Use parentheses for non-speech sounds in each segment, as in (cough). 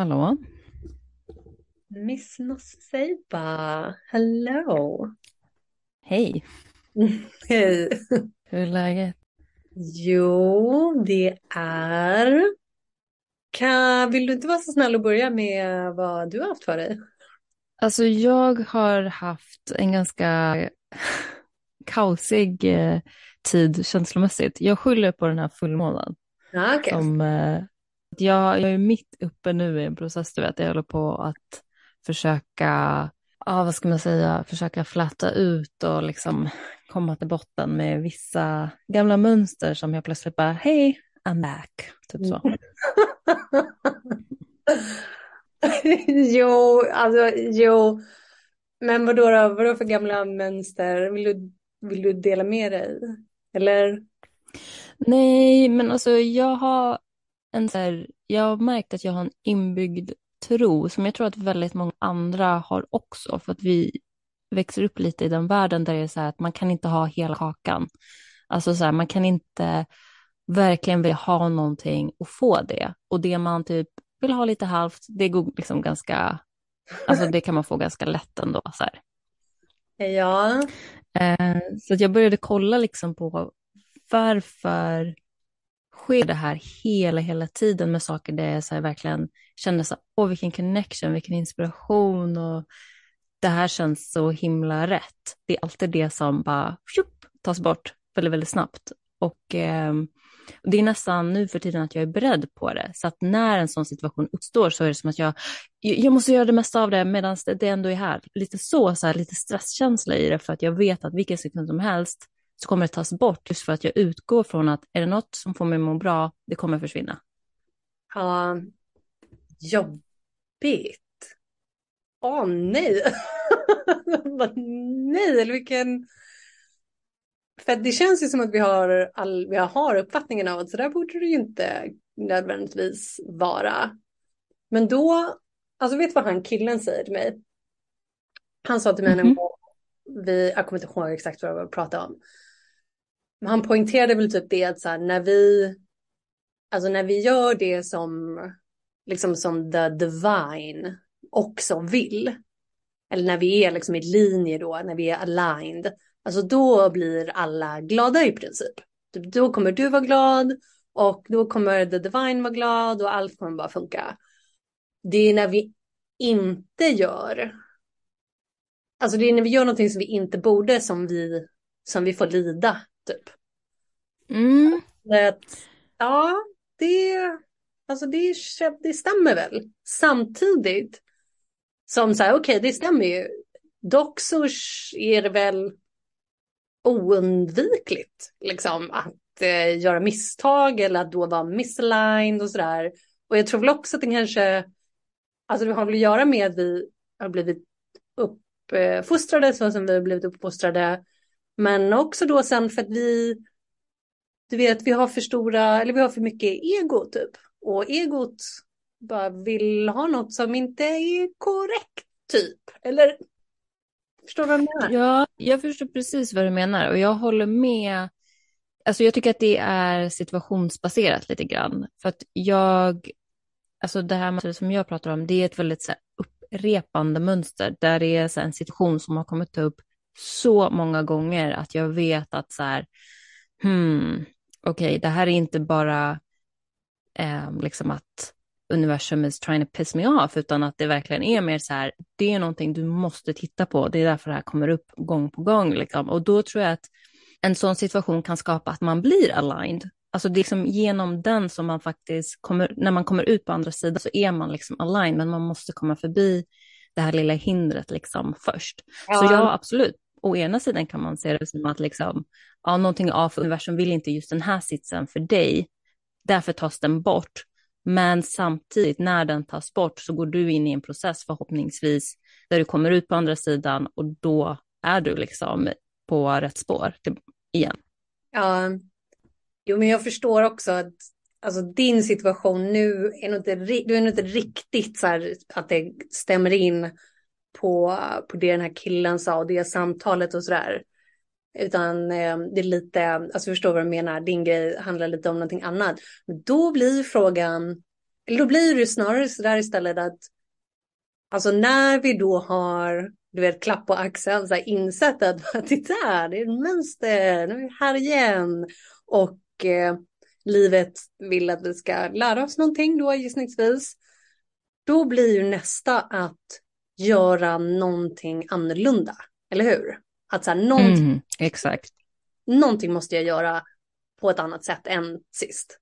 Hallå? Miss Nosseiba, hello. Hej, (laughs) Hej. hur är läget? Jo, det är... Kan... Vill du inte vara så snäll och börja med vad du har haft för dig? Alltså jag har haft en ganska (laughs) kaosig eh, tid känslomässigt. Jag skyller på den här fullmånen. Ja, okej. Som, eh, jag, jag är mitt uppe nu i en process, du vet. Jag håller på att försöka, ja vad ska man säga, försöka fläta ut och liksom komma till botten med vissa gamla mönster som jag plötsligt bara, hej, I'm back. Typ så. (laughs) Jo, alltså jo. Men vadå då? Vadå för gamla mönster? Vill du, vill du dela med dig? Eller? Nej, men alltså jag har en så här, jag har märkt att jag har en inbyggd tro som jag tror att väldigt många andra har också för att vi växer upp lite i den världen där det är så här att man kan inte ha hela kakan. Alltså så här, man kan inte verkligen vilja ha någonting och få det. Och det man typ vill ha lite halvt, det går liksom ganska, alltså det kan man få ganska lätt ändå. Så här. Ja. Eh, så jag började kolla liksom på varför sker det här hela, hela tiden med saker där jag så här verkligen kände så här, åh vilken connection, vilken inspiration och det här känns så himla rätt. Det är alltid det som bara fjup, tas bort väldigt, väldigt snabbt. Och eh, det är nästan nu för tiden att jag är beredd på det. Så att när en sån situation uppstår så är det som att jag, jag måste göra det mesta av det medan det ändå är här. Lite så, så här, lite stresskänsla i det för att jag vet att vilken sekund som helst så kommer det tas bort just för att jag utgår från att är det något som får mig att må bra, det kommer försvinna. Ja. Jobbigt. Åh nej. (laughs) Vad nej, eller vilken... För det känns ju som att vi har, all, vi har uppfattningen av att så där borde det ju inte nödvändigtvis vara. Men då, alltså vet du vad han killen säger till mig? Han sa till mig Mhm. en gång, vi, jag kommer inte ihåg exakt vad vi pratade om. Han poängterade väl typ det att så här, när vi, alltså när vi gör det som, liksom som the divine också vill, eller när vi är liksom i linje då, när vi är aligned, alltså då blir alla glada i princip. Typ, Då kommer du vara glad och då kommer the divine vara glad och allt kommer bara funka. Det är när vi inte gör, alltså det är när vi gör någonting som vi inte borde som vi, som vi får lida typ. Mm. Det, ja, det, alltså det, det stämmer väl. Samtidigt som så här, okej, det stämmer ju. Dock så är det väl oundvikligt liksom att eh, göra misstag eller att då vara misaligned och sådär. Och jag tror väl också att det kanske, alltså det har väl att göra med att vi har blivit uppfostrade så som vi har blivit uppfostrade. Men också då sen för att vi du vet, vi har för stora, eller vi har för mycket ego typ. Och egot bara vill ha något som inte är korrekt typ. Eller, förstår du vad jag menar? Ja, jag förstår precis vad du menar och jag håller med. Alltså jag tycker att det är situationsbaserat lite grann. För att jag, alltså det här som jag pratar om, det är ett väldigt så här, upprepande mönster där det är så här, en situation som har kommit upp så många gånger att jag vet att så här, hmm, okej, det här är inte bara eh, liksom att universum is trying to piss me off, utan att det verkligen är mer så här, det är någonting du måste titta på, det är därför det här kommer upp gång på gång. Liksom. Och då tror jag att en sån situation kan skapa att man blir aligned. Alltså det är liksom genom den som man faktiskt kommer, när man kommer ut på andra sidan så är man liksom aligned, men man måste komma förbi det här lilla hindret liksom först. Så ja, absolut. Å ena sidan kan man se det som att liksom, ja, någonting av universum vill inte just den här sitsen för dig, därför tas den bort. Men samtidigt när den tas bort så går du in i en process förhoppningsvis där du kommer ut på andra sidan och då är du liksom på rätt spår igen. Ja, jo men jag förstår också att alltså, din situation nu är nog inte, du är nog inte riktigt så här att det stämmer in på, på det den här killen sa och det samtalet och sådär. Utan eh, det är lite, alltså förstår vad du menar, din grej handlar lite om någonting annat. Men då blir frågan, eller då blir det snarare sådär istället att alltså när vi då har du vet, klapp på axeln, så här, insett att (laughs) titta, det är ett mönster, nu är vi här igen. Och eh, livet vill att vi ska lära oss någonting då gissningsvis. Då blir ju nästa att göra någonting annorlunda, eller hur? Att så här, någonting, mm, exakt. någonting måste jag göra på ett annat sätt än sist.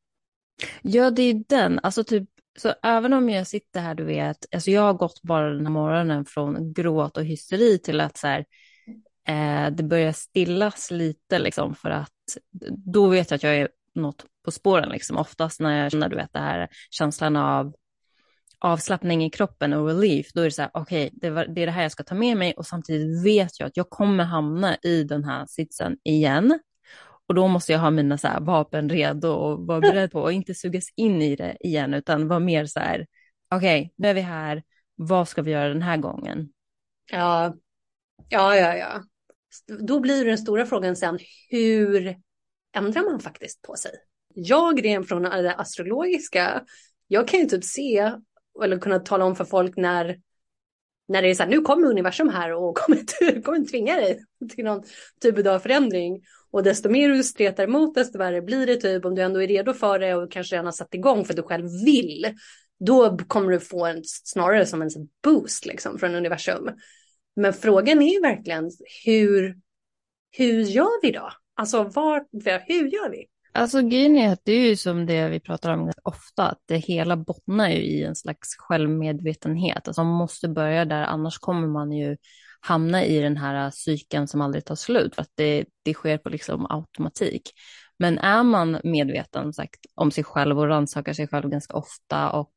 Ja, det är den. Alltså typ, så även om jag sitter här, du vet, alltså jag har gått bara den här morgonen från gråt och hysteri till att så här, eh, det börjar stillas lite liksom för att då vet jag att jag är något på spåren liksom. Oftast när jag känner, du vet, det här känslan av avslappning i kroppen och relief, då är det så här, okej, okay, det, det är det här jag ska ta med mig och samtidigt vet jag att jag kommer hamna i den här sitsen igen. Och då måste jag ha mina så här, vapen redo och vara (laughs) beredd på och inte sugas in i det igen, utan vara mer så här, okej, okay, nu är vi här, vad ska vi göra den här gången? Ja, ja, ja, ja. Då blir den stora frågan sen, hur ändrar man faktiskt på sig? Jag rent från det astrologiska, jag kan ju typ se eller kunna tala om för folk när, när det är så här, nu kommer universum här och (laughs) kommer, kommer tvinga dig till någon typ av förändring. Och desto mer du stretar emot, desto värre blir det typ. Om du ändå är redo för det och kanske redan har satt igång för att du själv vill, då kommer du få en snarare som en boost liksom från universum. Men frågan är verkligen hur, hur gör vi då? Alltså var, hur gör vi? Alltså grejen är att det är ju som det vi pratar om ofta, att det hela bottnar ju i en slags självmedvetenhet. Alltså man måste börja där, annars kommer man ju hamna i den här äh, cykeln som aldrig tar slut, för att det, det sker på liksom automatik. Men är man medveten sagt, om sig själv och rannsakar sig själv ganska ofta och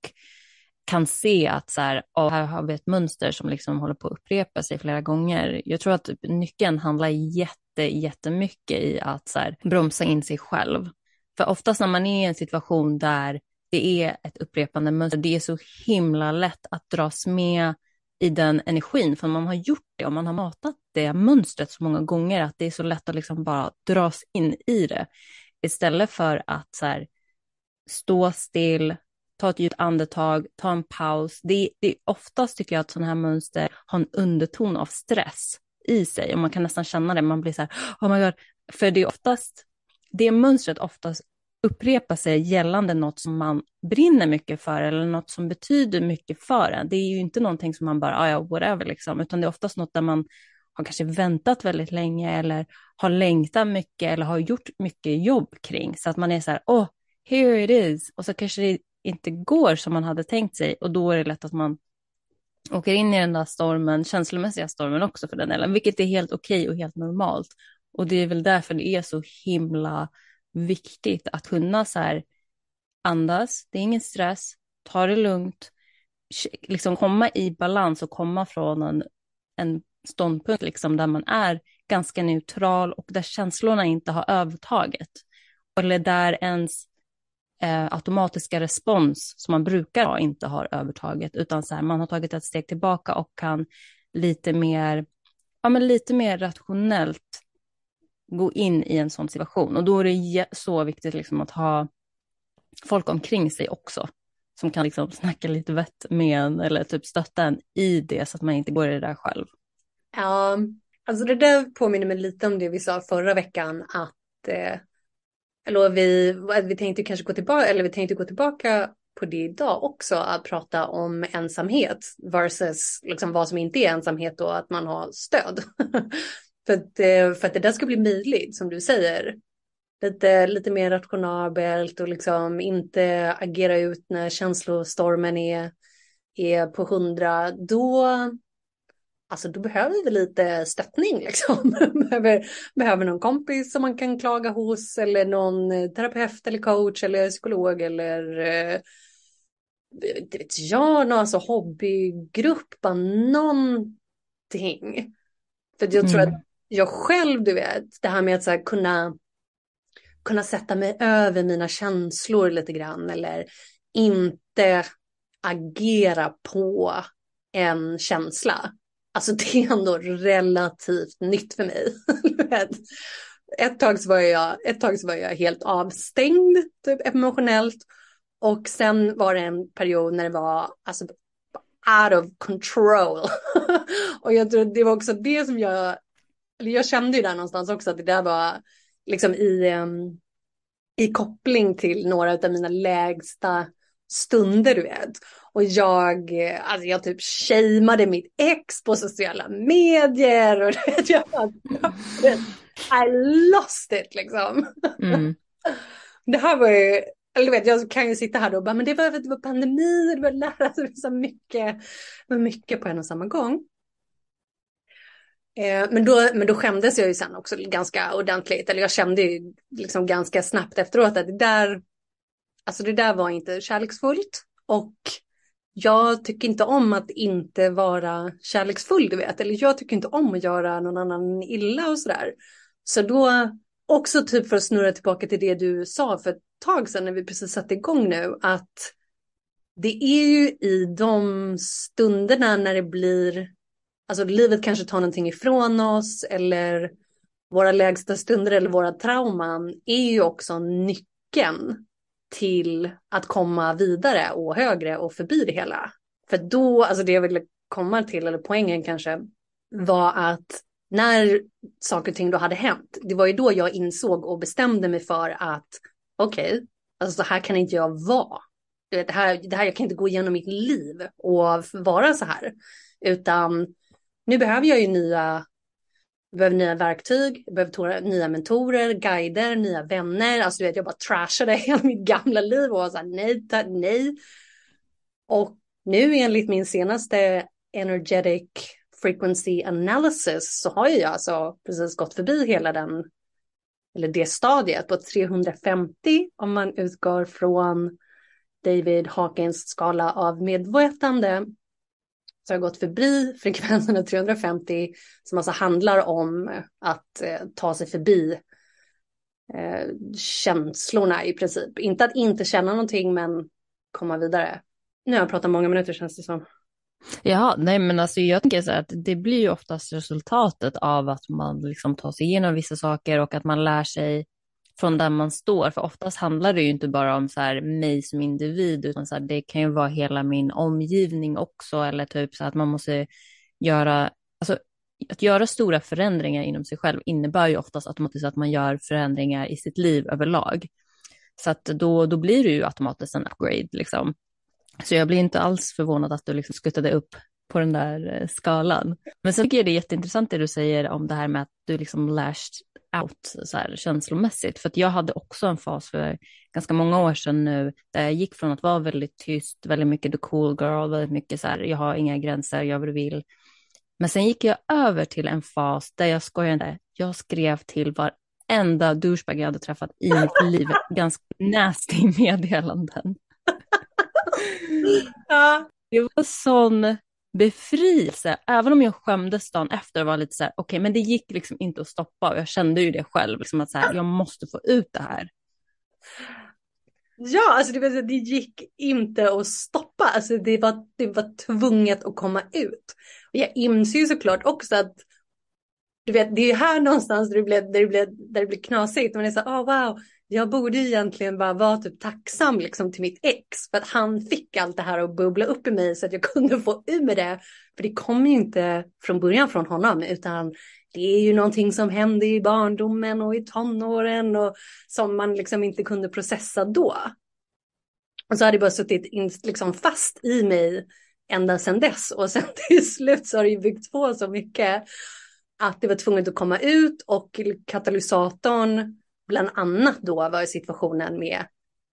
kan se att så här, oh, här har vi ett mönster som liksom håller på att upprepa sig flera gånger. Jag tror att typ nyckeln handlar jätte, jättemycket i att så här, bromsa in sig själv. För oftast när man är i en situation där det är ett upprepande mönster, det är så himla lätt att dras med i den energin, för man har gjort det och man har matat det mönstret så många gånger att det är så lätt att liksom bara dras in i det. Istället för att så här, stå still, ta ett djupt andetag, ta en paus. Det, det är oftast tycker jag att sådana här mönster har en underton av stress i sig och man kan nästan känna det. Man blir så här, oh my god, för det är oftast, det mönstret oftast upprepar sig gällande något som man brinner mycket för eller något som betyder mycket för en. Det är ju inte någonting som man bara, ah, ja, whatever, liksom, utan det är oftast något där man har kanske väntat väldigt länge eller har längtat mycket eller har gjort mycket jobb kring. Så att man är så här, oh, here it is. Och så kanske det inte går som man hade tänkt sig och då är det lätt att man åker in i den där stormen, känslomässiga stormen också för den delen, vilket är helt okej okay och helt normalt. Och det är väl därför det är så himla viktigt att kunna så här andas, det är ingen stress, ta det lugnt, liksom komma i balans och komma från en, en ståndpunkt liksom där man är ganska neutral och där känslorna inte har övertaget. Eller där ens eh, automatiska respons som man brukar ha inte har övertaget, utan så här, man har tagit ett steg tillbaka och kan lite mer, ja, men lite mer rationellt gå in i en sån situation. Och då är det så viktigt liksom att ha folk omkring sig också, som kan liksom (laughs) snacka lite vett med en eller typ stötta en i det så att man inte går i det där själv. Ja, alltså det där påminner mig lite om det vi sa förra veckan att eh, eller vi, vi tänkte kanske gå tillbaka, eller vi tänkte gå tillbaka på det idag också, att prata om ensamhet versus liksom vad som inte är ensamhet och att man har stöd. (laughs) för, att, eh, för att det där ska bli möjligt, som du säger. Lite, lite mer rationabelt och liksom inte agera ut när känslostormen är, är på hundra. Då, alltså då behöver vi lite stöttning liksom. (laughs) behöver, behöver någon kompis som man kan klaga hos eller någon eh, terapeut eller coach eller psykolog eller eh, det vet jag, någon alltså hobbygrupp, bara någonting. För jag tror mm. att jag själv, du vet, det här med att så här, kunna, kunna sätta mig över mina känslor lite grann eller inte agera på en känsla. Alltså det är ändå relativt nytt för mig. (laughs) ett, tag så var jag, ett tag så var jag helt avstängd typ, emotionellt. Och sen var det en period när det var alltså, out of control. (laughs) och jag tror det var också det som jag, eller jag kände ju där någonstans också att det där var liksom i, um, i koppling till några av mina lägsta stunder, du vet. Och jag, alltså jag typ shameade mitt ex på sociala medier och (laughs) vet, jag bara, I lost it liksom. Mm. Det här var ju, eller du vet, jag kan ju sitta här och bara, men det var, det var pandemi, det var lära sig så mycket, det var mycket på en och samma gång. Eh, men, då, men då skämdes jag ju sen också ganska ordentligt, eller jag kände ju liksom ganska snabbt efteråt att det där, alltså det där var inte kärleksfullt. Och jag tycker inte om att inte vara kärleksfull, du vet. Eller jag tycker inte om att göra någon annan illa och sådär. Så då, också typ för att snurra tillbaka till det du sa för ett tag sedan när vi precis satte igång nu, att det är ju i de stunderna när det blir, alltså livet kanske tar någonting ifrån oss eller våra lägsta stunder eller våra trauman är ju också nyckeln till att komma vidare och högre och förbi det hela. För då, alltså det jag ville komma till, eller poängen kanske, var att när saker och ting då hade hänt, det var ju då jag insåg och bestämde mig för att okej, okay, alltså så här kan inte jag vara. Det här, det här, jag kan inte gå igenom mitt liv och vara så här. Utan nu behöver jag ju nya jag behöver nya verktyg, jag behöver nya mentorer, guider, nya vänner. Alltså du vet, jag bara trashade (laughs) hela mitt gamla liv och var så här, nej, ta, nej. Och nu enligt min senaste energetic frequency analysis så har jag alltså precis gått förbi hela den, eller det stadiet på 350 om man utgår från David Hawkins skala av medvetande har jag gått förbi frekvensen 350 som alltså handlar om eh, att eh, ta sig förbi eh, känslorna i princip. Inte att inte känna någonting men komma vidare. Nu har jag pratat många minuter känns det som. Ja, nej men alltså jag tänker så här att det blir ju oftast resultatet av att man liksom tar sig igenom vissa saker och att man lär sig från där man står. För oftast handlar det ju inte bara om så här, mig som individ, utan så här, det kan ju vara hela min omgivning också. Eller typ så att man måste göra, alltså att göra stora förändringar inom sig själv innebär ju oftast automatiskt att man gör förändringar i sitt liv överlag. Så att då, då blir det ju automatiskt en upgrade liksom. Så jag blir inte alls förvånad att du liksom skuttade upp på den där eh, skalan. Men sen tycker jag det är jätteintressant det du säger om det här med att du liksom lashed out så här, känslomässigt. För att jag hade också en fas för ganska många år sedan nu där jag gick från att vara väldigt tyst, väldigt mycket the cool girl, väldigt mycket så här, jag har inga gränser, jag vill. Men sen gick jag över till en fas där jag skojar inte, jag skrev till varenda douchebag jag hade träffat i mitt (laughs) liv, ganska nasty meddelanden. ja. Det var sån befrielse, även om jag skämdes dagen efter och var lite så här, okej, okay, men det gick liksom inte att stoppa och jag kände ju det själv, liksom att så här, jag måste få ut det här. Ja, alltså det, det gick inte att stoppa, alltså det var, det var tvunget att komma ut. Och jag inser ju såklart också att du vet, det är här någonstans där det blir, där det blir, där det blir knasigt. Man är så här, oh, wow, jag borde egentligen bara vara typ tacksam liksom till mitt ex för att han fick allt det här att bubbla upp i mig så att jag (laughs) kunde få ur det. För det kom ju inte från början från honom utan det är ju någonting som hände i barndomen och i tonåren och som man liksom inte kunde processa då. Och så hade det bara suttit in, liksom fast i mig ända sedan dess och sen (laughs) till slut så har det ju byggt på så mycket att det var tvunget att komma ut och katalysatorn bland annat då var situationen med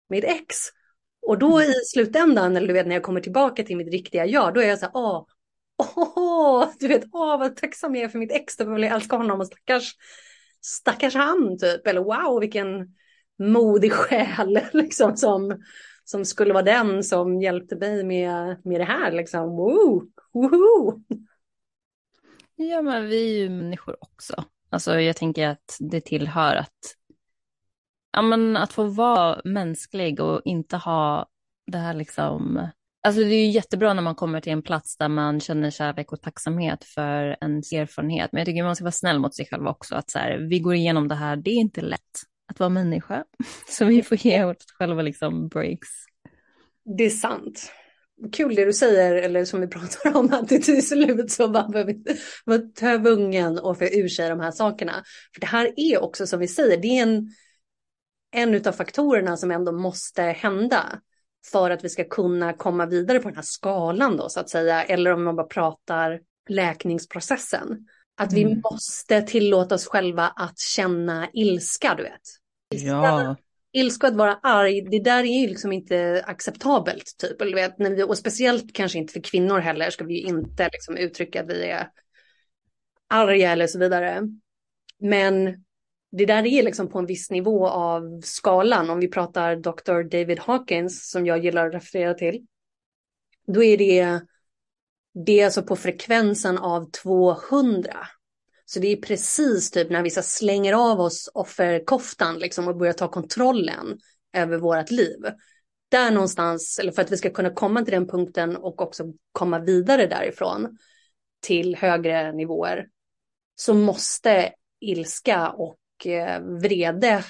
mitt ex. Och då i slutändan, eller du vet när jag kommer tillbaka till mitt riktiga jag, då är jag så här, åh, åh, du vet, åh vad tacksam jag är för mitt ex, då vill jag älska honom och stackars, stackars han typ, eller wow vilken modig själ (laughs) liksom som, som skulle vara den som hjälpte mig med, med det här liksom, woo, woohoo. Ja men vi är ju människor också. Alltså jag tänker att det tillhör att ja, men att få vara mänsklig och inte ha det här liksom... Alltså det är ju jättebra när man kommer till en plats där man känner kärlek och tacksamhet för ens erfarenhet. Men jag tycker man ska vara snäll mot sig själv också. Att så här, vi går igenom det här, det är inte lätt att vara människa. (laughs) Så vi får ge oss själva liksom breaks. Det är sant. Kul det du säger, eller som vi pratar om, att det till slut så behöver vi vara tvungen och få ur sig de här sakerna. För det här är också som vi säger, det är en, en av faktorerna som ändå måste hända för att vi ska kunna komma vidare på den här skalan då så att säga, eller om man bara pratar läkningsprocessen. Att vi mm. måste tillåta oss själva att känna ilska, du vet. Ja. Ilska att vara arg, det där är ju liksom inte acceptabelt. Typ. Eller vet, vi, och speciellt kanske inte för kvinnor heller ska vi ju inte liksom uttrycka att vi är arga eller så vidare. Men det där är liksom på en viss nivå av skalan. Om vi pratar Dr. David Hawkins som jag gillar att referera till. Då är det, det är alltså på frekvensen av 200. Så det är precis typ när vi slänger av oss offerkoftan liksom och börjar ta kontrollen över vårt liv. Där någonstans, eller för att vi ska kunna komma till den punkten och också komma vidare därifrån till högre nivåer, så måste ilska och vrede,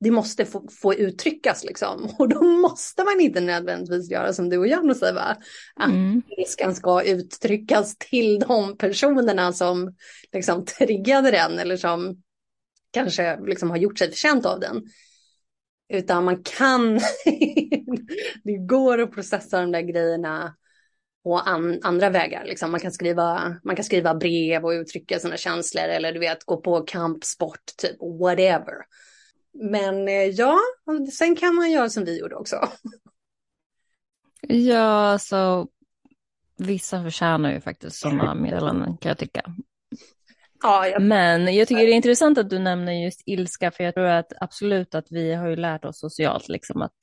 det måste få, få, uttryckas liksom. (laughs) Och då måste man inte nödvändigtvis göra som du och jag säger, va? Att mm. ilskan ska uttryckas till de personerna som liksom triggade den eller som kanske liksom har gjort sig förtjänt av den. Utan man kan, (laughs) det går att processa de där grejerna på an, andra vägar. Liksom. Man, kan skriva, man kan skriva brev och uttrycka sina känslor eller du vet gå på kampsport, typ whatever. Men eh, ja, sen kan man göra som vi gjorde också. (laughs) Ja, så vissa förtjänar ju faktiskt sådana meddelanden kan jag tycka. Ja, jag... Men jag tycker det är intressant att du nämner just ilska, för jag tror att absolut att vi har ju lärt oss socialt liksom att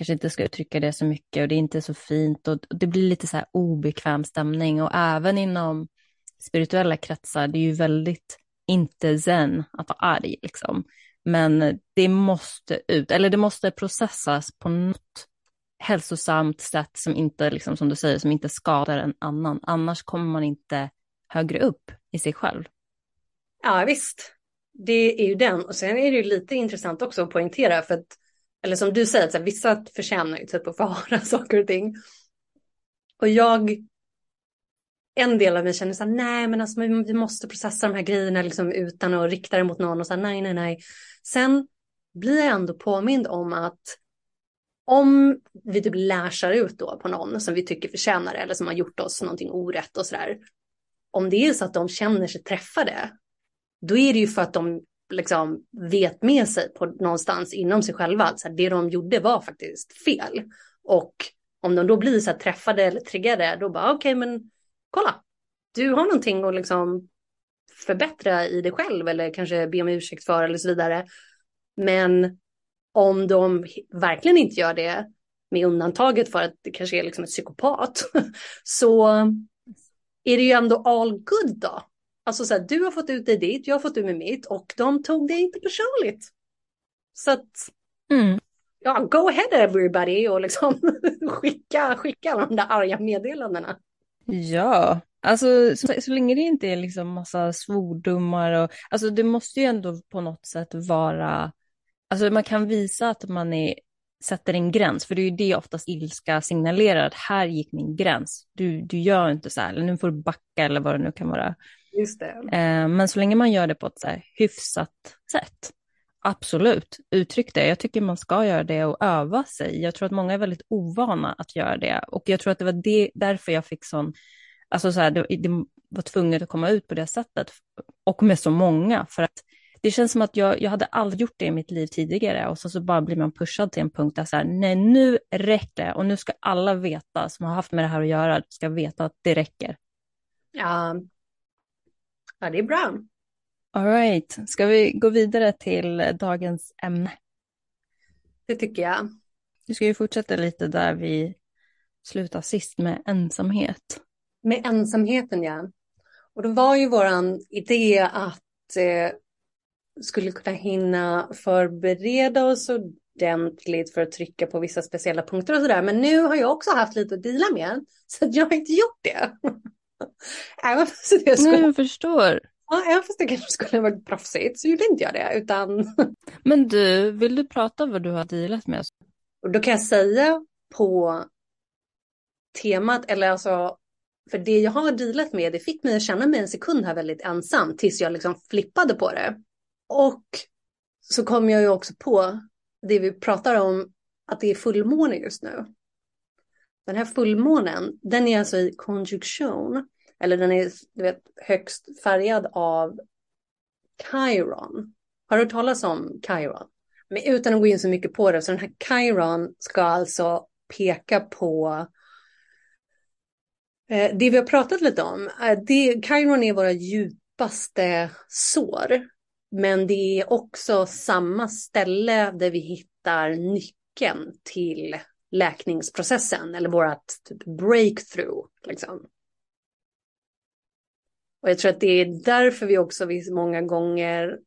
kanske inte ska uttrycka det så mycket och det är inte så fint och det blir lite så här obekväm stämning och även inom spirituella kretsar, det är ju väldigt inte zen att vara arg liksom. Men det måste ut, eller det måste processas på något hälsosamt sätt som inte, liksom, som du säger, som inte skadar en annan. Annars kommer man inte högre upp i sig själv. Ja, visst. Det är ju den. Och sen är det ju lite intressant också att poängtera, för att eller som du säger, att så här, vissa förtjänar ju typ att få (laughs) höra saker och ting. Och jag, en del av mig känner så här, nej men alltså vi måste processa de här grejerna liksom utan att rikta det mot någon och så här, nej, nej, nej. Sen blir jag ändå påmind om att om vi typ lärsar ut då på någon som vi tycker förtjänar det eller som har gjort oss någonting orätt och så där. Om det är så att de känner sig träffade, då är det ju för att de liksom vet med sig på någonstans inom sig själva att så här, det de gjorde var faktiskt fel. Och om de då blir så här träffade eller triggade, då bara okej, okay, men kolla, du har någonting att liksom förbättra i dig själv eller kanske be om ursäkt för eller så vidare. Men om de verkligen inte gör det, med undantaget för att det kanske är liksom ett psykopat, (laughs) så är det ju ändå all good då. Alltså så här, du har fått ut det dit, jag har fått ut med mitt och de tog det inte personligt. Så att, mm. ja, go ahead everybody och liksom (laughs) skicka, skicka alla de där arga meddelandena. Ja, alltså så, så länge det inte är liksom massa svordomar och, alltså det måste ju ändå på något sätt vara, alltså man kan visa att man är sätter en gräns, för det är ju det oftast ilska signalerar, att här gick min gräns, du, du gör inte så här, eller nu får du backa eller vad det nu kan vara. Just det. Eh, men så länge man gör det på ett så här hyfsat sätt, absolut, uttryck det. Jag tycker man ska göra det och öva sig. Jag tror att många är väldigt ovana att göra det och jag tror att det var det, därför jag fick sån, alltså så här, det, det var tvunget att komma ut på det sättet och med så många, för att det känns som att jag, jag hade aldrig gjort det i mitt liv tidigare och så, så bara blir man pushad till en punkt där så här, nej nu räcker det och nu ska alla veta som har haft med det här att göra, ska veta att det räcker. Ja, Ja, det är bra. All right. Ska vi gå vidare till dagens ämne? Det tycker jag. Vi ska ju fortsätta lite där vi slutade sist med ensamhet. Med ensamheten, ja. Och då var ju våran idé att eh, skulle kunna hinna förbereda oss ordentligt för att trycka på vissa speciella punkter och sådär. Men nu har jag också haft lite att dela med, så jag har inte gjort det. (laughs) även fast det skulle... Nej, jag förstår. Ja, även fast det kanske skulle ha varit proffsigt så gjorde inte jag det. Utan... (laughs) Men du, vill du prata om vad du har dealat med? Och då kan jag säga på temat, eller alltså, för det jag har dealat med, det fick mig att känna mig en sekund här väldigt ensam tills jag liksom flippade på det. Och så kom jag ju också på det vi pratar om, att det är fullmåne just nu. Den här fullmånen, den är alltså i konjunktion, eller den är du vet, högst färgad av Chiron. Har du hört talas om Chiron? Men utan att gå in så mycket på det, så den här Chiron ska alltså peka på eh, det vi har pratat lite om. Eh, det, Chiron är våra djupaste sår. Men det är också samma ställe där vi hittar nyckeln till läkningsprocessen eller vårat typ breakthrough. Liksom. Och jag tror att det är därför vi också många gånger,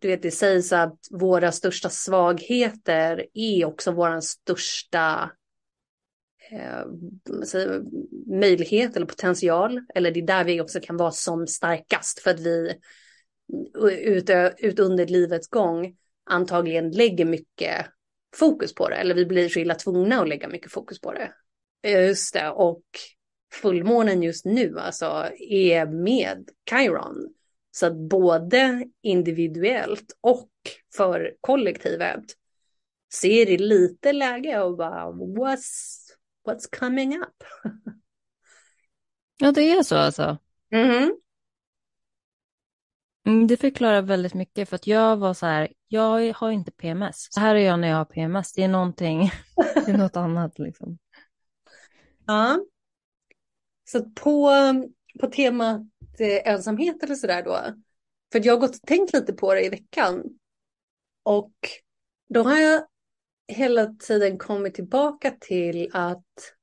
du vet det sägs att våra största svagheter är också våra största eh, möjlighet eller potential. Eller det är där vi också kan vara som starkast för att vi ut, ut under livets gång antagligen lägger mycket fokus på det. Eller vi blir så illa tvungna att lägga mycket fokus på det. Just det, och fullmånen just nu alltså är med Chiron. Så att både individuellt och för kollektivet ser det lite läge och bara what's, what's coming up? (laughs) ja, det är så alltså. Mm. Mm, det förklarar väldigt mycket för att jag var så här, jag har inte PMS. Så här är jag när jag har PMS, det är någonting, (laughs) det är något annat liksom. Ja. Så på, på temat eh, ensamhet eller sådär då, för jag har gått och tänkt lite på det i veckan. Och då har jag hela tiden kommit tillbaka till att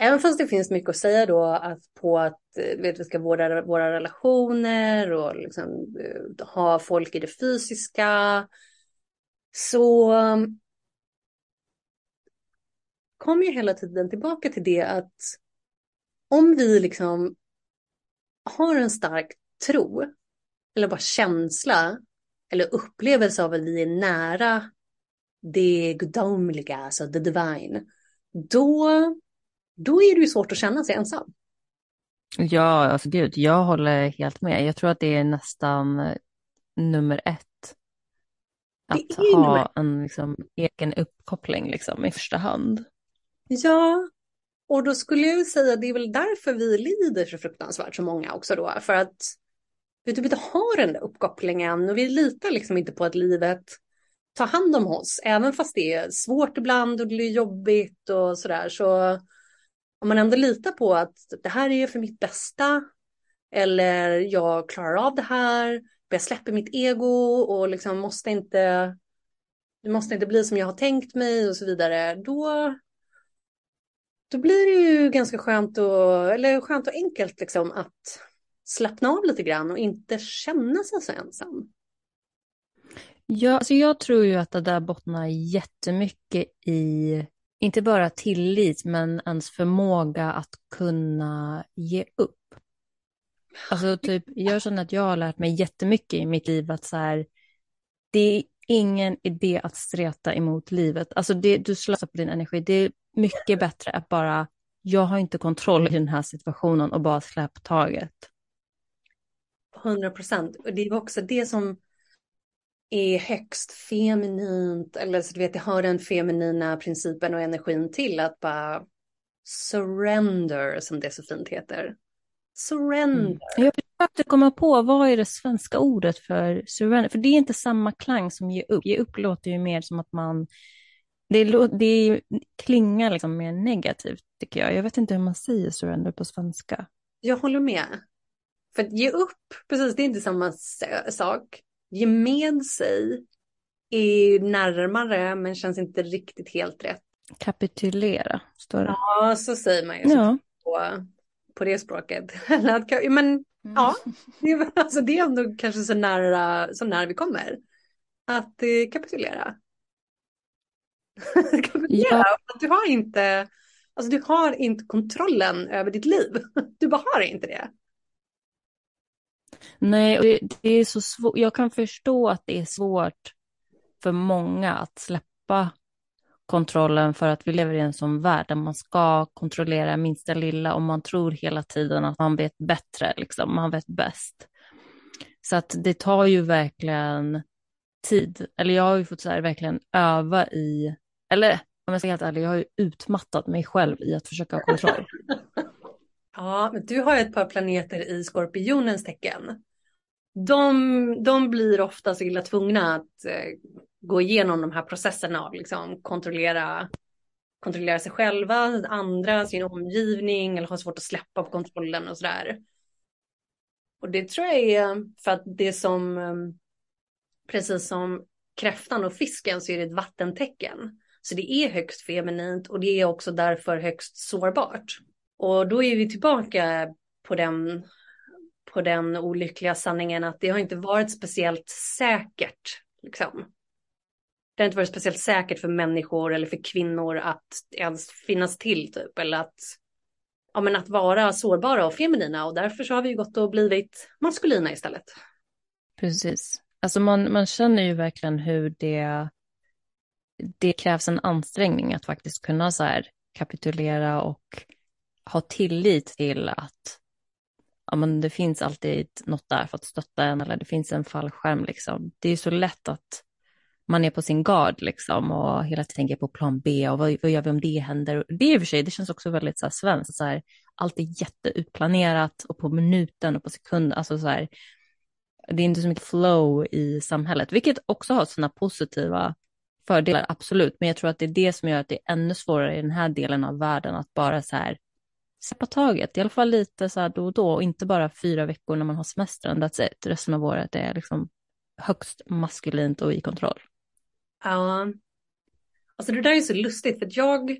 Även fast det finns mycket att säga då att på att eh, vet, vi ska vårda våra relationer och liksom, eh, ha folk i det fysiska. Så mm, kommer jag hela tiden tillbaka till det att om vi liksom har en stark tro eller bara känsla eller upplevelse av att vi är nära det gudomliga, alltså the divine, då då är det ju svårt att känna sig ensam. Ja, alltså gud, jag håller helt med. Jag tror att det är nästan eh, nummer ett. Att ha en liksom, egen uppkoppling liksom, i första hand. Ja, och då skulle jag säga att det är väl därför vi lider så fruktansvärt så många också då. För att vi typ inte har den där uppkopplingen och vi litar liksom inte på att livet tar hand om oss. Även fast det är svårt ibland och det är jobbigt och sådär så om man ändå litar på att det här är för mitt bästa eller jag klarar av det här, jag släpper mitt ego och liksom måste inte, det måste inte bli som jag har tänkt mig och så vidare, då, då blir det ju ganska skönt och, eller skönt och enkelt liksom att slappna av lite grann och inte känna sig så ensam. Ja, alltså jag tror ju att det där bottnar jättemycket i inte bara tillit, men ens förmåga att kunna ge upp. Alltså typ, jag känner att jag har lärt mig jättemycket i mitt liv att så här, det är ingen idé att streta emot livet. Alltså det, du slösar på din energi. Det är mycket bättre att bara, jag har inte kontroll i den här situationen och bara släpp taget. 100 procent. Och det var också det som är högst feminint eller så du vet, det har den feminina principen och energin till att bara surrender som det så fint heter. Surrender. Mm. Jag försökte komma på vad är det svenska ordet för surrender, för det är inte samma klang som ge upp. Ge upp låter ju mer som att man, det, det klingar liksom mer negativt tycker jag. Jag vet inte hur man säger surrender på svenska. Jag håller med. För att ge upp, precis, det är inte samma sak ge med sig är närmare men känns inte riktigt helt rätt. Kapitulera, står det. Ja, så säger man ju ja. på, på det språket. (laughs) men mm. ja, det är, alltså, det är ändå kanske så nära, så nära vi kommer. Att eh, kapitulera. (laughs) kapitulera, ja. att du har inte, alltså du har inte kontrollen över ditt liv. (laughs) Du bara har inte det. Nej, det, det är så svårt. Jag kan förstå att det är svårt för många att släppa kontrollen för att vi lever i en sån värld där man ska kontrollera minsta lilla och man tror hela tiden att man vet bättre, liksom. man vet bäst. Så att det tar ju verkligen tid, eller jag har ju fått så här, verkligen öva i, eller om jag ska vara helt ärlig, jag har ju utmattat mig själv i att försöka ha kontroll. (laughs) ja, men du har ju ett par planeter i skorpionens tecken. De, de blir ofta så illa tvungna att eh, gå igenom de här processerna av liksom kontrollera, kontrollera sig själva, andra, sin omgivning eller ha svårt att släppa på kontrollen och sådär. Och det tror jag är för att det som, ehm, precis som kräftan och fisken så är det ett vattentecken. Så det är högst feminint och det är också därför högst sårbart. Och då är vi tillbaka på den, på den olyckliga sanningen att det har inte varit speciellt säkert. Liksom. Det har inte varit speciellt säkert för människor eller för kvinnor att ens finnas till typ. Eller att, ja, men att vara sårbara och feminina och därför så har vi gått och blivit maskulina istället. Precis. Alltså man, man känner ju verkligen hur det, det krävs en ansträngning att faktiskt kunna så här kapitulera och ha tillit till att ja, men det finns alltid något där för att stötta en eller det finns en fallskärm. Liksom. Det är så lätt att man är på sin gard liksom och hela tiden tänker på plan B och vad, vad gör vi om det händer? Det i och för sig, det känns också väldigt så här svenskt, så här, allt är jätteutplanerat och på minuten och på sekunden, alltså så här, det är inte så mycket flow i samhället, vilket också har sina positiva fördelar, absolut, men jag tror att det är det som gör att det är ännu svårare i den här delen av världen att bara så här släppa taget, i alla fall lite så här då och då, och inte bara fyra veckor när man har semestern, that's it, resten av året är liksom högst maskulint och i kontroll. Ja. Alltså det där är så lustigt för att jag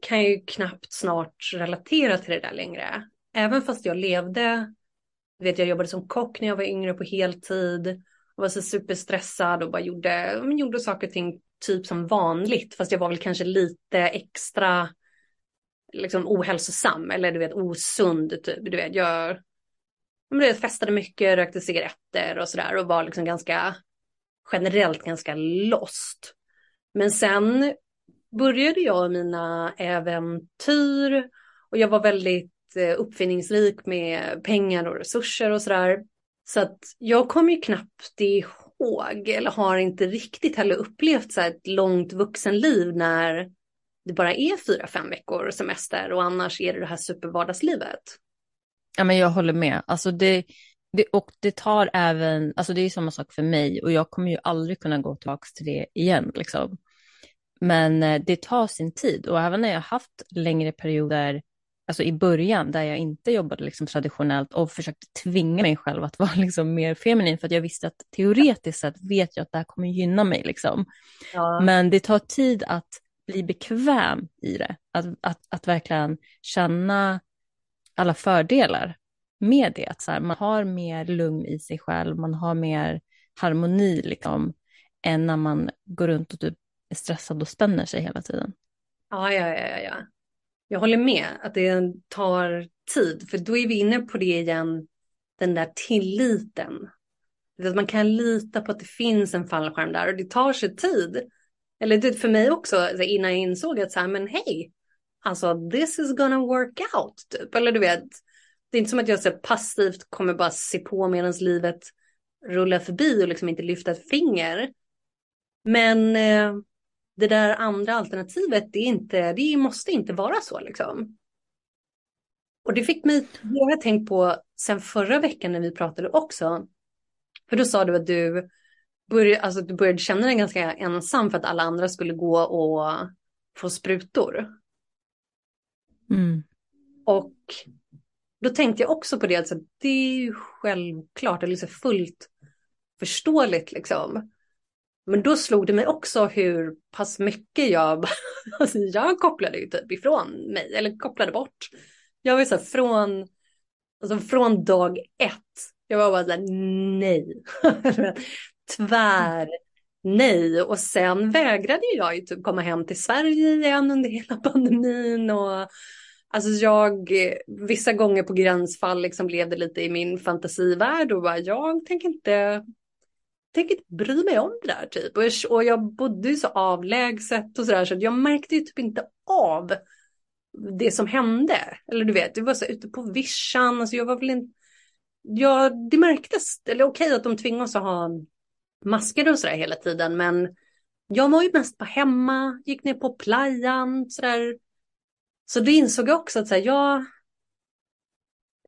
kan ju knappt snart relatera till det där längre. Även fast jag levde, vet jag jobbade som kock när jag var yngre på heltid. Och var så superstressad och bara gjorde, gjorde saker och ting typ som vanligt. Fast jag var väl kanske lite extra liksom ohälsosam eller du vet osund typ. Du vet jag, jag festade mycket, rökte cigaretter och sådär och var liksom ganska generellt ganska lost. Men sen började jag mina äventyr och jag var väldigt eh, uppfinningsrik med pengar och resurser och sådär. Så att jag kommer ju knappt ihåg eller har inte riktigt heller upplevt så ett långt vuxenliv när det bara är fyra, fem veckor semester och annars är det det här supervardagslivet. Ja, men jag håller med. Alltså det, det, och det tar även, alltså det är samma sak för mig och jag kommer ju aldrig kunna gå tillbaka till det igen. Liksom. Men eh, det tar sin tid och även när jag haft längre perioder, alltså i början där jag inte jobbade liksom traditionellt och försökte tvinga mig själv att (laughs) vara liksom mer feminin för att jag visste att teoretiskt sett vet jag att det här kommer gynna mig. Liksom. Ja. Men det tar tid att bli bekväm i det, att, att, att verkligen känna alla fördelar med det. Att så här, man har mer lugn i sig själv, man har mer harmoni liksom, än när man går runt och typ är stressad och spänner sig hela tiden. Ja, ja, ja, ja. Jag håller med att det tar tid, för då är vi inne på det igen, den där tilliten. Att man kan lita på att det finns en fallskärm där och det tar sig tid. Eller typ för mig också, innan jag insåg att så här, men hej, alltså this is gonna work out, typ. Eller du vet, det är inte som att jag så passivt kommer bara se på medan livet rullar förbi och liksom inte lyfta ett finger. Men eh, det där andra alternativet, det, är inte, det måste inte vara så liksom. Och det fick mig, det har jag tänkt på sen förra veckan när vi pratade också. För då sa du att du började, alltså, du började känna dig ganska ensam för att alla andra skulle gå och få sprutor. Mm. Och då tänkte jag också på det, alltså, det är ju självklart, eller liksom fullt förståeligt liksom. Men då slog det mig också hur pass mycket jag, (laughs) alltså jag kopplade ju typ ifrån mig, eller kopplade bort. Jag var ju så här från, alltså från dag ett, jag var bara så här, nej. (laughs) Tvär nej. Och sen vägrade jag ju typ komma hem till Sverige igen under hela pandemin och Alltså jag, vissa gånger på gränsfall liksom levde lite i min fantasivärld och bara jag tänker inte, tänker inte bry mig om det där typ. Och jag, och jag bodde ju så avlägset och sådär så jag märkte ju typ inte av det som hände. Eller du vet, det var så ute på vischan, alltså jag var väl inte, ja det märktes, eller okej att de tvingade oss att ha maskade och sådär hela tiden, men jag var ju mest på hemma, gick ner på playan, sådär. Så det insåg jag också att så här, jag,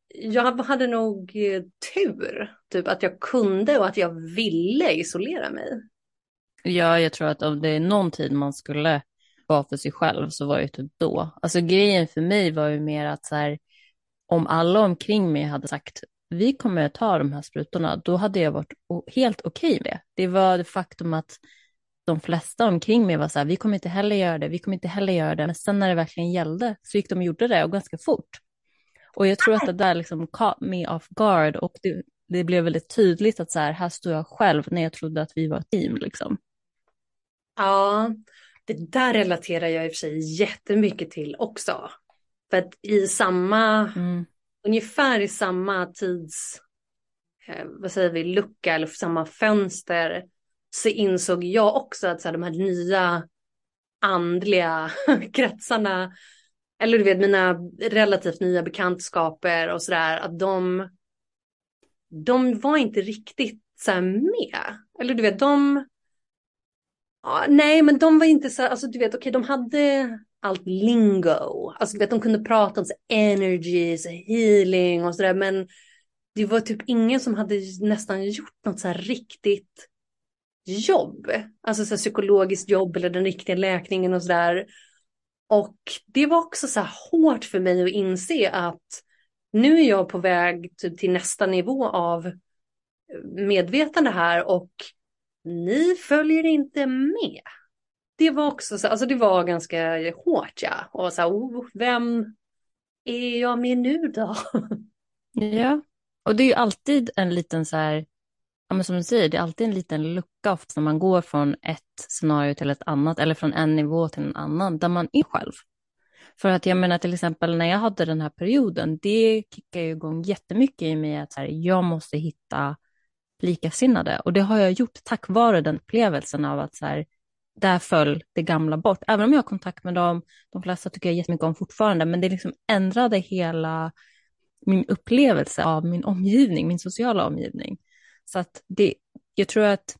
jag hade nog eh, tur, typ att jag kunde och att jag ville isolera mig. Ja, jag tror att om det är någon tid man skulle vara för sig själv så var det typ då. Alltså grejen för mig var ju mer att så här, om alla omkring mig hade sagt vi kommer att ta de här sprutorna, då hade jag varit helt okej okay med. Det var det faktum att de flesta omkring mig var så här, vi kommer inte heller göra det, vi kommer inte heller göra det. Men sen när det verkligen gällde så gick de och gjorde det och ganska fort. Och jag tror att det där liksom caught me off guard och det, det blev väldigt tydligt att så här, här står jag själv när jag trodde att vi var ett team liksom. Ja, det där relaterar jag i och för sig jättemycket till också. För att i samma, mm ungefär i samma tids, eh, vad säger vi, lucka eller samma fönster så insåg jag också att så här, de här nya andliga (laughs) kretsarna, eller du vet mina relativt nya bekantskaper och sådär, att de, de var inte riktigt så med. Eller du vet, de, ja, nej men de var inte så, alltså du vet, okej okay, de hade allt lingo, alltså vet de kunde prata om så energy, så healing och sådär, men det var typ ingen som hade nästan gjort något så här riktigt jobb, alltså så psykologiskt jobb eller den riktiga läkningen och sådär. Och det var också så här hårt för mig att inse att nu är jag på väg typ till nästa nivå av medvetande här och ni följer inte med. Det var också så, alltså det var ganska hårt ja. Och så här, oh, vem är jag med nu då? Ja, och det är ju alltid en liten så här ja, men som du säger, det är alltid en liten lucka ofta när man går från ett scenario till ett annat eller från en nivå till en annan där man är själv. För att jag menar till exempel när jag hade den här perioden, det kickade ju igång jättemycket i mig att så här, jag måste hitta likasinnade och det har jag gjort tack vare den upplevelsen av att så här, där föll det gamla bort. Även om jag har kontakt med dem, de flesta tycker jag jättemycket om fortfarande, men det liksom ändrade hela min upplevelse av min omgivning, min sociala omgivning. Så att det, jag tror att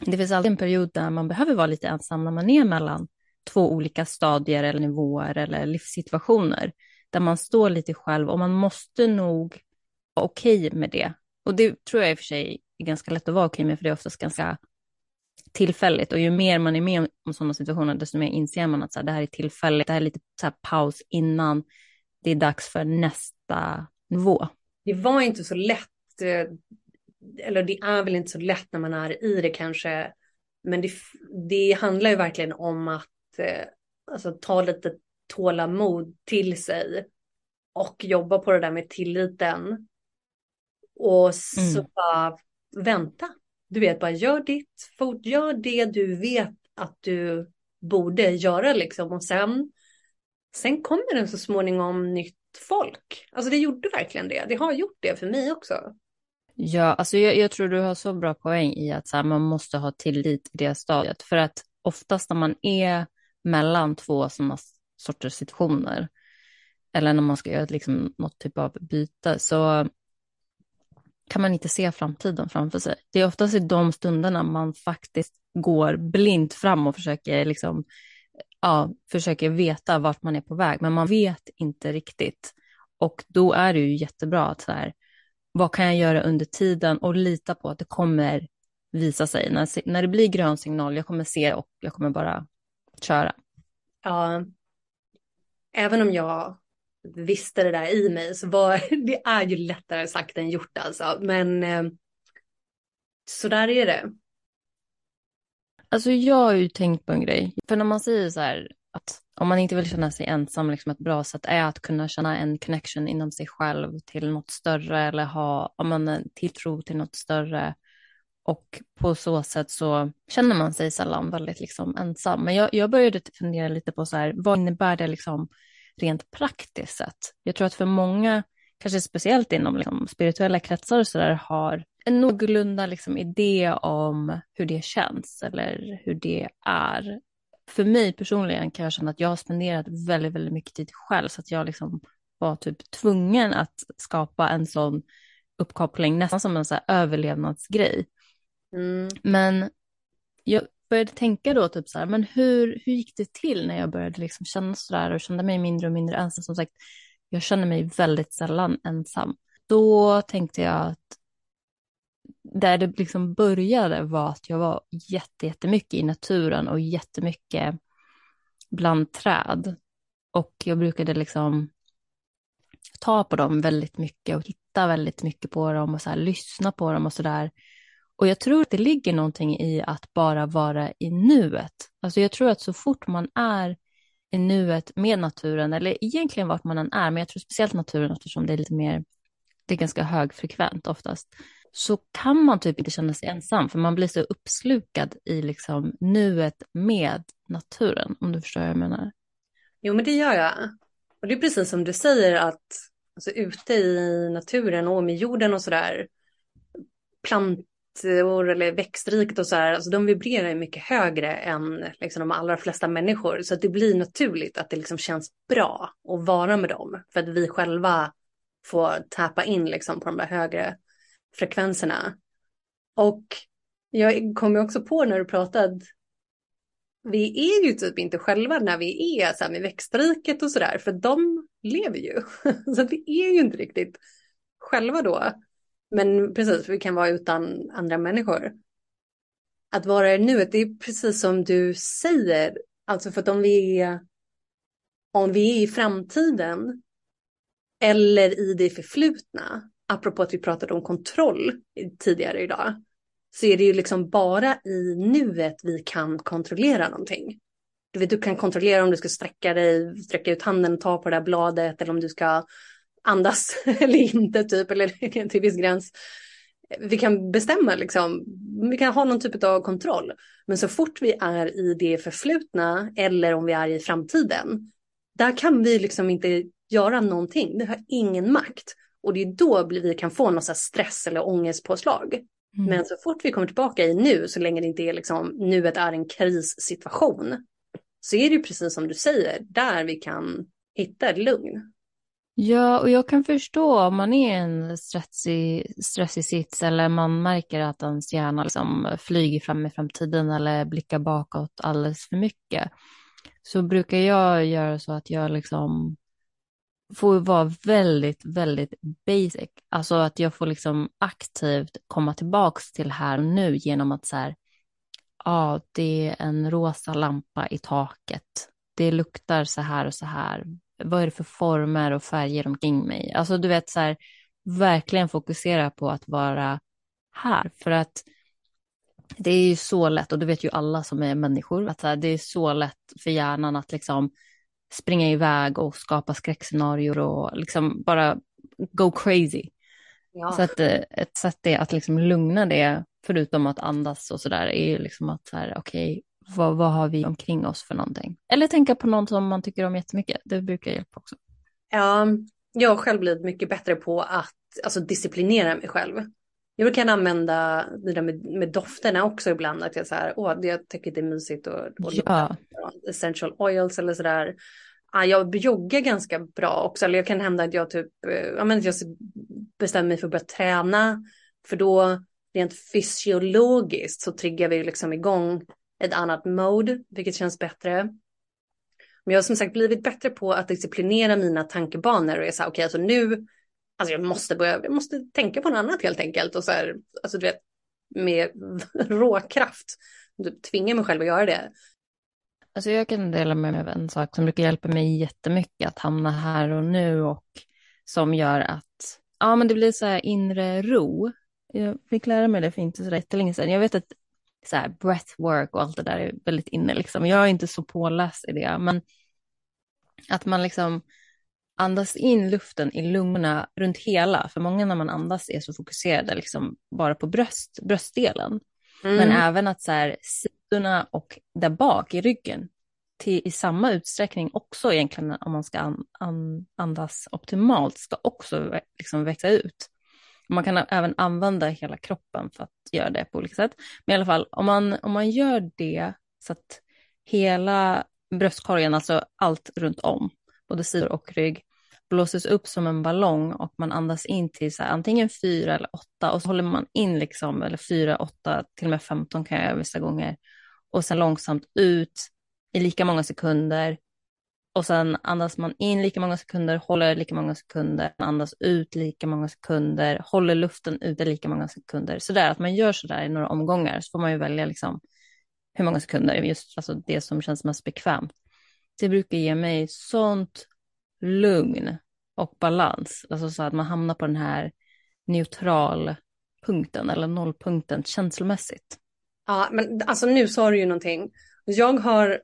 det finns alltid en period där man behöver vara lite ensam när man är mellan två olika stadier eller nivåer eller livssituationer där man står lite själv och man måste nog vara okej okay med det. Och det tror jag i och för sig är ganska lätt att vara okej okay med för det är oftast ganska tillfälligt och ju mer man är med om sådana situationer desto mer inser man att så här, det här är tillfälligt, det här är lite så här, paus innan det är dags för nästa nivå. Det var inte så lätt eh, eller det är väl inte så lätt när man är i det kanske, men det, det handlar ju verkligen om att eh, alltså, ta lite tålamod till sig och jobba på det där med tilliten. Och så mm. bara vänta. Du vet, bara gör ditt, fort, gör det du vet att du borde göra liksom och sen, sen kommer det så småningom nytt folk. Alltså det gjorde verkligen det. Det har gjort det för mig också. Ja, alltså jag, jag, tror du har så bra poäng i att så här, man måste ha tillit i det stadiet. För att oftast när man är mellan två sådana sorters situationer, eller när man ska göra liksom något typ av byte, så kan man inte se framtiden framför sig. Det är oftast i de stunderna man faktiskt går blint fram och försöker, liksom, ja, försöker veta vart man är på väg, men man vet inte riktigt. Och då är det ju jättebra att så här, vad kan jag göra under tiden och lita på att det kommer visa sig. När, när det blir grön signal, jag kommer se och jag kommer bara köra. Ja, även om jag visste det där i mig så var (laughs) det är ju lättare sagt än gjort alltså. Men eh, så där är det. Alltså jag har ju tänkt på en grej. För när man säger så här, att om man inte vill känna sig ensam, liksom ett bra sätt är att kunna känna en connection inom sig själv till något större eller ha om man en tilltro till något större. Och på så sätt så känner man sig sällan väldigt liksom ensam. Men jag, jag började fundera lite på så här, vad innebär det liksom rent praktiskt sett? Jag tror att för många kanske speciellt inom liksom, spirituella kretsar och sådär, har en någorlunda liksom, idé om hur det känns eller hur det är. För mig personligen kan jag känna att jag har spenderat väldigt, väldigt mycket tid själv så att jag liksom var typ tvungen att skapa en sån uppkoppling, nästan som en så överlevnadsgrej. Mm. Men jag började tänka då typ så här, men hur, hur gick det till när jag började liksom känna så där och kände mig mindre och mindre ensam? Som sagt, jag känner mig väldigt sällan ensam. Då tänkte jag att där det liksom började var att jag var jättemycket i naturen och jättemycket bland träd. Och jag brukade liksom ta på dem väldigt mycket och titta väldigt mycket på dem och så här, lyssna på dem och så där. Och jag tror att det ligger någonting i att bara vara i nuet. Alltså jag tror att så fort man är i nuet med naturen, eller egentligen vart man än är, men jag tror speciellt naturen eftersom det är lite mer, det är ganska högfrekvent oftast, så kan man typ inte känna sig ensam, för man blir så uppslukad i liksom nuet med naturen, om du förstår vad jag menar. Jo, men det gör jag. Och det är precis som du säger att alltså, ute i naturen och med jorden och sådär, plantor eller växtriket och så här, alltså de vibrerar ju mycket högre än liksom, de allra flesta människor. Så att det blir naturligt att det liksom känns bra att vara med dem. För att vi själva får tappa in liksom, på de där högre frekvenserna. Och jag kom ju också på när du pratade vi är ju typ inte själva när vi är så här med växtriket och sådär, för de lever ju. (laughs) Så vi är ju inte riktigt själva då. Men precis, vi kan vara utan andra människor. Att vara i nuet, det är precis som du säger. Alltså för att om vi är, om vi är i framtiden eller i det förflutna, apropå att vi pratade om kontroll tidigare idag, så är det ju liksom bara i nuet vi kan kontrollera någonting. Du, vet, du kan kontrollera om du ska sträcka dig, sträcka ut handen och ta på det där bladet eller om du ska andas (laughs) eller inte typ, eller (laughs) till viss gräns. Vi kan bestämma liksom, vi kan ha någon typ av kontroll. Men så fort vi är i det förflutna eller om vi är i framtiden, där kan vi liksom inte göra någonting. Vi har ingen makt. Och det är då vi kan få någon stress eller ångestpåslag. Mm. Men så fort vi kommer tillbaka i nu, så länge det inte är liksom, nuet är en krissituation, så är det ju precis som du säger, där vi kan hitta lugn. Ja, och jag kan förstå om man är i en stressig, stressig sits eller man märker att ens hjärna liksom flyger fram i framtiden eller blickar bakåt alldeles för mycket. Så brukar jag göra så att jag liksom får vara väldigt, väldigt basic. Alltså att jag får liksom aktivt komma tillbaks till här och nu genom att så här, ja, det är en rosa lampa i taket. Det luktar så här och så här. Vad är det för former och färger omkring mig? Alltså du vet så här, verkligen fokusera på att vara här. För att det är ju så lätt, och det vet ju alla som är människor, att så här, det är så lätt för hjärnan att liksom springa iväg och skapa skräckscenarier och liksom bara go crazy. Ja. Så att eh, ett sätt är att liksom lugna det, förutom att andas och sådär, är ju liksom att så här, okej, okay, vad, vad har vi omkring oss för någonting? Eller tänka på någon som man tycker om jättemycket, det brukar hjälpa också. Ja, jag har själv blivit mycket bättre på att alltså, disciplinera mig själv. Jag kan använda det där med, med dofterna också ibland, att jag så här, åh, jag tycker det är mysigt och, och ja. essential oils eller sådär. Ja, jag joggar ganska bra också, eller jag kan hända att jag typ, eh, ja men jag bestämmer mig för att börja träna, för då rent fysiologiskt så triggar vi liksom igång ett annat mode, vilket känns bättre. Men jag har som sagt blivit bättre på att disciplinera mina tankebanor och är så här, okej, okay, alltså nu alltså jag måste börja, jag måste tänka på något annat helt enkelt och så här, alltså du vet, med (laughs) råkraft, typ tvinga mig själv att göra det. Alltså jag kan dela med mig av en sak som brukar hjälpa mig jättemycket att hamna här och nu och som gör att, ja men det blir så här inre ro. Jag fick lära mig det för inte så jättelänge sedan. Jag vet att så här breathwork och allt det där är väldigt inne liksom. Jag är inte så påläst i det, men att man liksom andas in luften i lungorna runt hela, för många när man andas är så fokuserade liksom bara på bröst, bröstdelen. Mm. Men även att så här, sidorna och där bak i ryggen till, i samma utsträckning också egentligen om man ska an, an, andas optimalt ska också liksom växa ut. Man kan även använda hela kroppen för att göra det på olika sätt. Men i alla fall, om man, om man gör det så att hela bröstkorgen, alltså allt runt om, både sidor och rygg, blåses upp som en ballong och man andas in till så här, antingen fyra eller åtta och så håller man in liksom, eller fyra, åtta, till och med femton kan jag göra vissa gånger. Och sen långsamt ut i lika många sekunder. Och sen andas man in lika många sekunder, håller lika många sekunder, andas ut lika många sekunder, håller luften ute lika många sekunder. Så där att man gör så där i några omgångar så får man ju välja liksom hur många sekunder, just alltså det som känns mest bekvämt. Det brukar ge mig sånt lugn och balans, alltså så att man hamnar på den här neutralpunkten eller nollpunkten känslomässigt. Ja, men alltså nu sa du ju någonting. Jag har,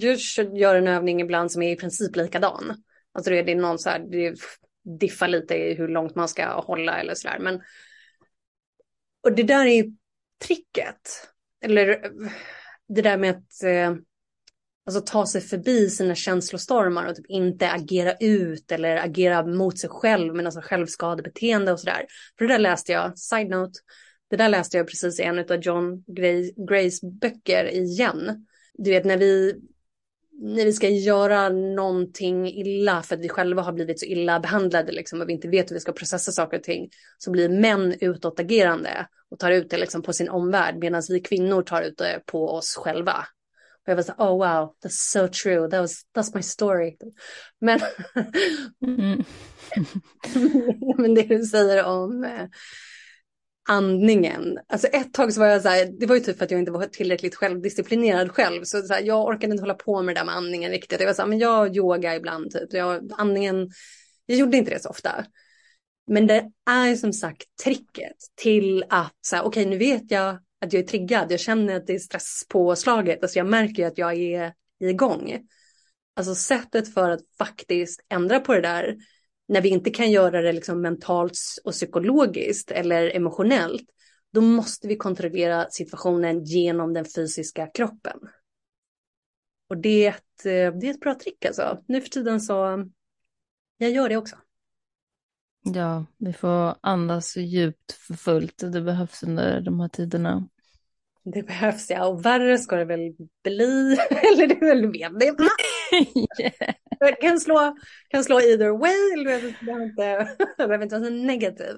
Djurs gör en övning ibland som är i princip likadan. Alltså det är någon så här, det diffar lite i hur långt man ska hålla eller så där. Men, och det där är tricket. Eller det där med att eh, alltså, ta sig förbi sina känslostormar och typ inte agera ut eller agera mot sig själv med alltså självskadebeteende och sådär. För det där läste jag, side note, det där läste jag precis i en av John Gray, Grays böcker igen. Du vet när vi, när vi ska göra någonting illa för att vi själva har blivit så illa behandlade liksom, och vi inte vet hur vi ska processa saker och ting så blir män utåtagerande och tar ut det liksom, på sin omvärld medan vi kvinnor tar ut det på oss själva. Och jag var så oh wow, that's so true, that was, that's my story. Men, mm. (laughs) men det du säger om eh, andningen. Alltså ett tag så var jag så här, det var ju typ för att jag inte var tillräckligt självdisciplinerad själv. Så, så här, jag orkade inte hålla på med det där med andningen riktigt. Jag var så här, men jag yoga ibland typ. Jag, andningen, jag gjorde inte det så ofta. Men det är som sagt tricket till att så här, okej okay, nu vet jag att jag är triggad. Jag känner att det är stresspåslaget. Alltså jag märker att jag är igång. Alltså sättet för att faktiskt ändra på det där när vi inte kan göra det liksom mentalt och psykologiskt eller emotionellt, då måste vi kontrollera situationen genom den fysiska kroppen. Och det är ett, eh, det är ett bra trick alltså. Nu för tiden så, jag gör det också. Ja, vi får andas djupt för fullt. Det behövs under de här tiderna. Det behövs ja, och värre ska det väl bli. (laughs) Eller det är väl medvetna. (laughs) yeah. kan, slå, kan slå either way, eller det behöver inte, (laughs) behöver inte vara så negativ.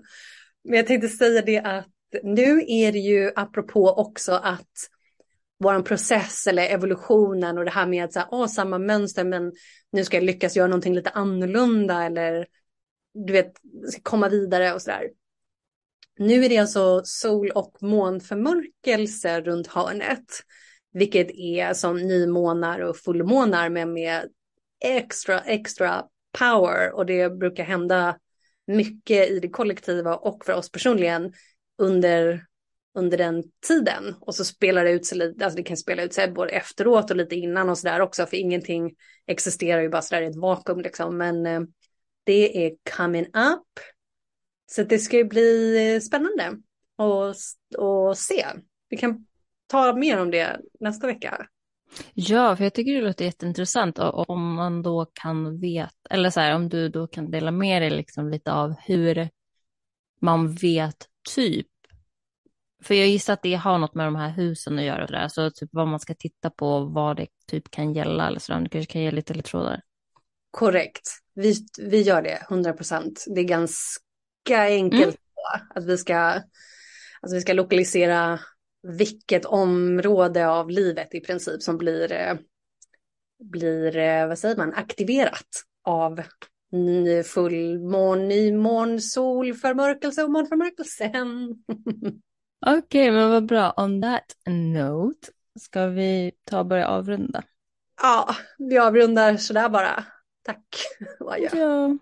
Men jag tänkte säga det att nu är det ju apropå också att vår process eller evolutionen och det här med att så här, åh, samma mönster men nu ska jag lyckas göra någonting lite annorlunda eller du vet, komma vidare och sådär. Nu är det alltså sol och månförmörkelse runt hörnet, vilket är som nymånar och fullmånar men med extra, extra power och det brukar hända mycket i det kollektiva och för oss personligen under, under den tiden. Och så spelar det ut sig lite, alltså det kan spela ut sig både efteråt och lite innan och sådär också, för ingenting existerar ju bara sådär i ett vakuum liksom. Men eh, det är coming up. Så det ska ju bli eh, spännande att se. Vi kan ta mer om det nästa vecka. Ja, för jag tycker det låter jätteintressant om man då kan veta, eller så här, om du då kan dela med dig liksom lite av hur man vet typ. För jag gissar att det har något med de här husen att göra, där. så typ vad man ska titta på, vad det typ kan gälla eller så där. Du kanske kan ge lite ledtrådar. Korrekt, vi, vi gör det, 100 procent. Det är ganska enkelt mm. att vi ska, alltså vi ska lokalisera vilket område av livet i princip som blir, eh, blir eh, vad säger man, aktiverat av fullmån, nymån, solförmörkelse och månförmörkelsen. (laughs) Okej, okay, men vad bra. On that note, ska vi ta och börja avrunda? Ja, vi avrundar sådär bara. Tack. (laughs) Ja,